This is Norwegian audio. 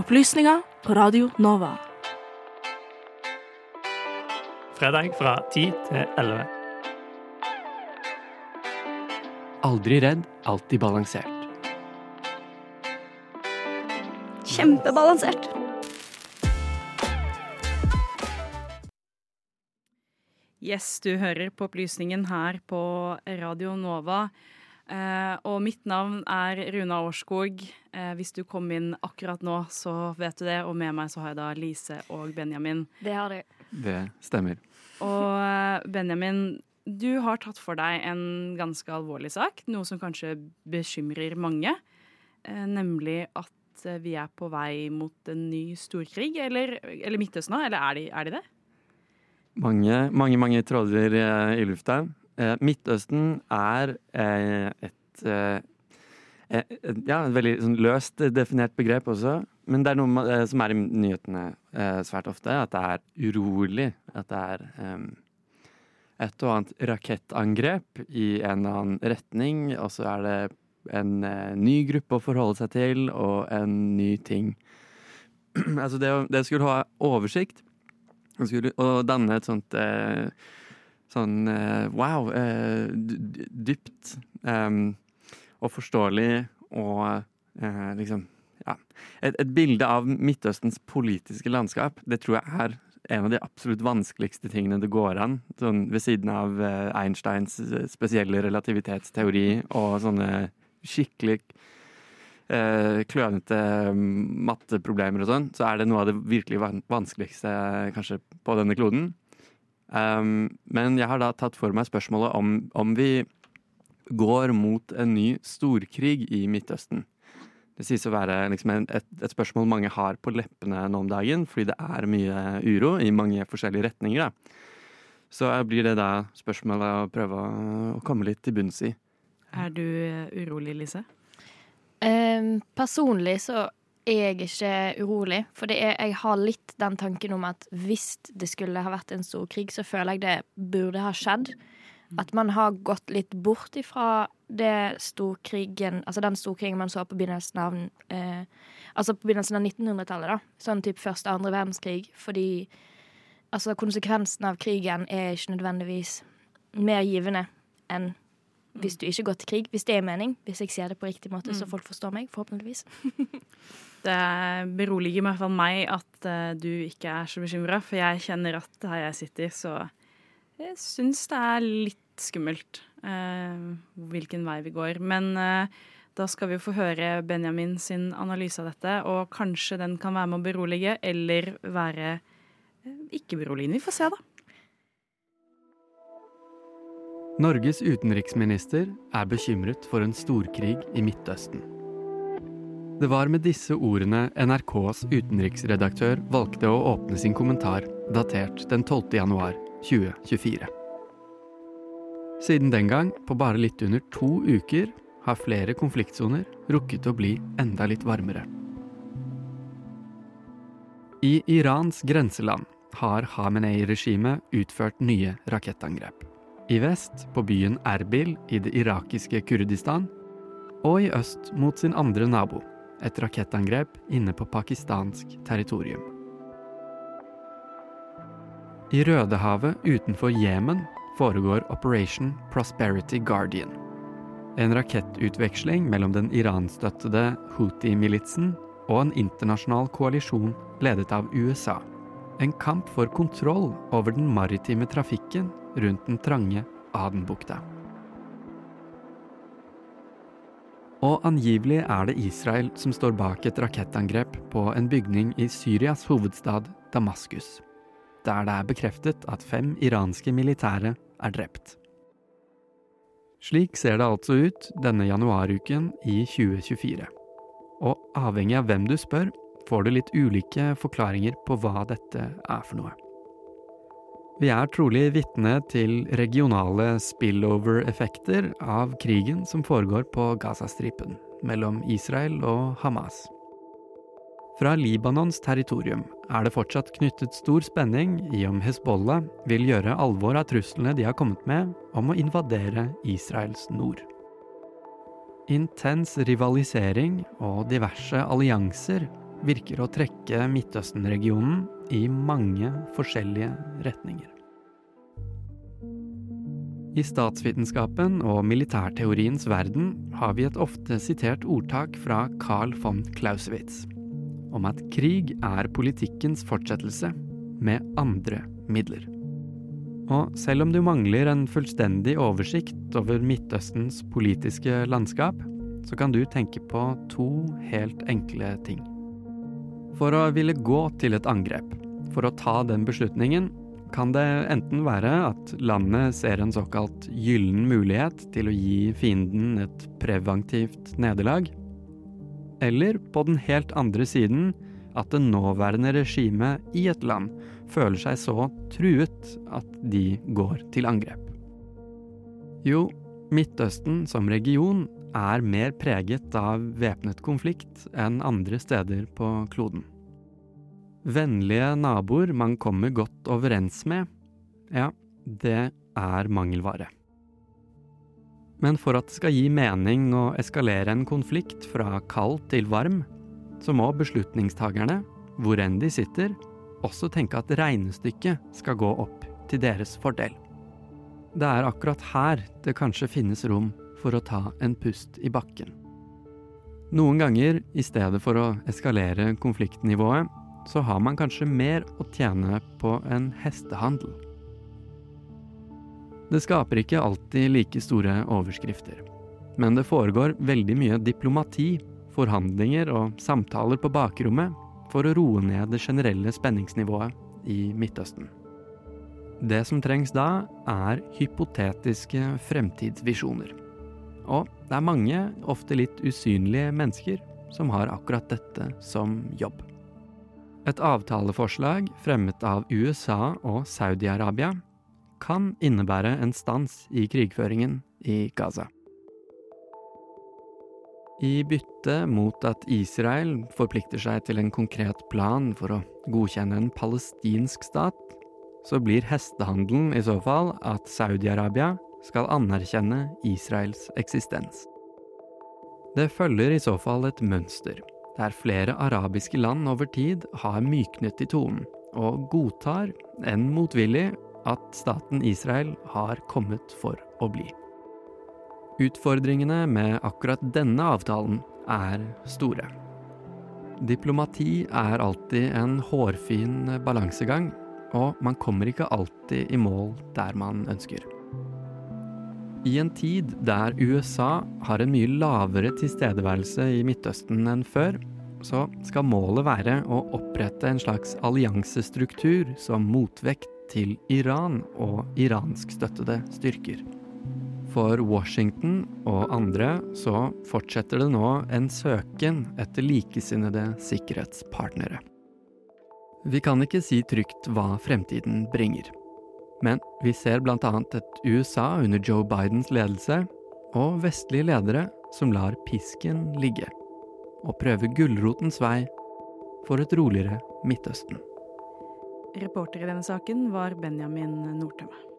Opplysninger på Radio Nova. Fredag fra 10 til 11. Aldri redd, alltid balansert. Kjempebalansert. Yes, du hører på opplysningen her på Radio Nova. Eh, og mitt navn er Runa Årskog. Eh, hvis du kom inn akkurat nå, så vet du det. Og med meg så har jeg da Lise og Benjamin. Det har du. Det stemmer. Og eh, Benjamin, du har tatt for deg en ganske alvorlig sak. Noe som kanskje bekymrer mange. Eh, nemlig at vi er på vei mot en ny storkrig. Eller, eller Midtøsten nå? eller er de, er de det? Mange, mange, mange tråder i lufta. Eh, Midtøsten er eh, et eh, eh, Ja, et veldig sånn løst definert begrep også. Men det er noe eh, som er i nyhetene eh, svært ofte, at det er urolig. At det er eh, et og annet rakettangrep i en eller annen retning, og så er det en eh, ny gruppe å forholde seg til, og en ny ting. altså det det skulle ha oversikt skulle, og danne et sånt eh, sånn eh, wow, eh, dypt em, og forståelig og eh, liksom ja. Et, et bilde av Midtøstens politiske landskap, det tror jeg er en av de absolutt vanskeligste tingene det går an. Sånn ved siden av Einsteins spesielle relativitetsteori og sånne skikkelig eh, klønete mm, matteproblemer og sånn, så er det noe av det virkelig vanskeligste kanskje på denne kloden. Um, men jeg har da tatt for meg spørsmålet om, om vi går mot en ny storkrig i Midtøsten. Det sies å være liksom et, et spørsmål mange har på leppene nå om dagen, fordi det er mye uro i mange forskjellige retninger. Da. Så blir det da spørsmålet å prøve å, komme litt til bunns i. Er du eh, urolig, Lise? Ehm, personlig så er jeg ikke urolig, for det er, jeg har litt den tanken om at hvis det skulle ha vært en stor krig, så føler jeg det burde ha skjedd. At man har gått litt bort ifra det storkrigen Altså den storkrigen man så på begynnelsen av eh, Altså på begynnelsen av 1900-tallet, da. Sånn type første og andre verdenskrig. Fordi altså konsekvensen av krigen er ikke nødvendigvis mer givende enn hvis du ikke går til krig. Hvis det er mening. Hvis jeg sier det på riktig måte, så folk forstår meg, forhåpentligvis. Det beroliger i hvert fall meg at uh, du ikke er så bekymra, for jeg kjenner at her jeg sitter, så jeg syns det er litt skummelt uh, hvilken vei vi går. Men uh, da skal vi få høre Benjamin sin analyse av dette, og kanskje den kan være med å berolige, eller være ikke beroligende. Vi får se, da. Norges utenriksminister er bekymret for en storkrig i Midtøsten. Det var med disse ordene NRKs utenriksredaktør valgte å åpne sin kommentar, datert den 12. januar 2024. Siden den gang, på bare litt under to uker, har flere konfliktsoner rukket å bli enda litt varmere. I Irans grenseland har Hamenei-regimet utført nye rakettangrep. I vest på byen Erbil i det irakiske Kurdistan, og i øst mot sin andre nabo, et rakettangrep inne på pakistansk territorium. I Rødehavet utenfor Jemen foregår Operation Prosperity Guardian. En rakettutveksling mellom den iranstøttede Houthi-militsen og en internasjonal koalisjon ledet av USA. En kamp for kontroll over den maritime trafikken rundt den trange Adenbukta. Og angivelig er det Israel som står bak et rakettangrep på en bygning i Syrias hovedstad Damaskus, der det er bekreftet at fem iranske militære er drept. Slik ser det altså ut denne januaruken i 2024. Og avhengig av hvem du spør, får du litt ulike forklaringer på hva dette er for noe. Vi er trolig vitne til regionale spillover-effekter av krigen som foregår på Gazastripen, mellom Israel og Hamas. Fra Libanons territorium er det fortsatt knyttet stor spenning i om Hezbollah vil gjøre alvor av truslene de har kommet med om å invadere Israels nord. Intens rivalisering og diverse allianser virker å trekke Midtøsten-regionen i mange forskjellige retninger. I statsvitenskapen og militærteoriens verden har vi et ofte sitert ordtak fra Carl von Clausewitz om at krig er politikkens fortsettelse med andre midler. Og selv om du mangler en fullstendig oversikt over Midtøstens politiske landskap, så kan du tenke på to helt enkle ting. For å ville gå til et angrep, for å ta den beslutningen, kan det enten være at landet ser en såkalt gyllen mulighet til å gi fienden et preventivt nederlag, eller på den helt andre siden at det nåværende regimet i et land føler seg så truet at de går til angrep. Jo, Midtøsten som region er mer preget av væpnet konflikt enn andre steder på kloden. Vennlige naboer man kommer godt overens med, ja, det er mangelvare. Men for at det skal gi mening å eskalere en konflikt fra kald til varm, så må beslutningstagerne, hvor enn de sitter, også tenke at regnestykket skal gå opp til deres fordel. Det er akkurat her det kanskje finnes rom for å ta en pust i bakken. Noen ganger, i stedet for å eskalere konfliktnivået, så har man kanskje mer å tjene på en hestehandel. Det skaper ikke alltid like store overskrifter. Men det foregår veldig mye diplomati, forhandlinger og samtaler på bakrommet for å roe ned det generelle spenningsnivået i Midtøsten. Det som trengs da, er hypotetiske fremtidsvisjoner. Og det er mange, ofte litt usynlige mennesker, som har akkurat dette som jobb. Et avtaleforslag fremmet av USA og Saudi-Arabia kan innebære en stans i krigføringen i Gaza. I bytte mot at Israel forplikter seg til en konkret plan for å godkjenne en palestinsk stat, så blir hestehandelen i så fall at Saudi-Arabia skal anerkjenne Israels eksistens. Det følger i så fall et mønster, der flere arabiske land over tid har myknet i tonen og godtar, enn motvillig, at staten Israel har kommet for å bli. Utfordringene med akkurat denne avtalen er store. Diplomati er alltid en hårfin balansegang, og man kommer ikke alltid i mål der man ønsker. I en tid der USA har en mye lavere tilstedeværelse i Midtøsten enn før, så skal målet være å opprette en slags alliansestruktur som motvekt til Iran og iranskstøttede styrker. For Washington og andre så fortsetter det nå en søken etter likesinnede sikkerhetspartnere. Vi kan ikke si trygt hva fremtiden bringer. Men vi ser annet et USA under Joe Bidens ledelse og vestlige ledere som lar pisken ligge, og prøver gulrotens vei for et roligere Midtøsten. Reporter i denne saken var Benjamin Nordtømme.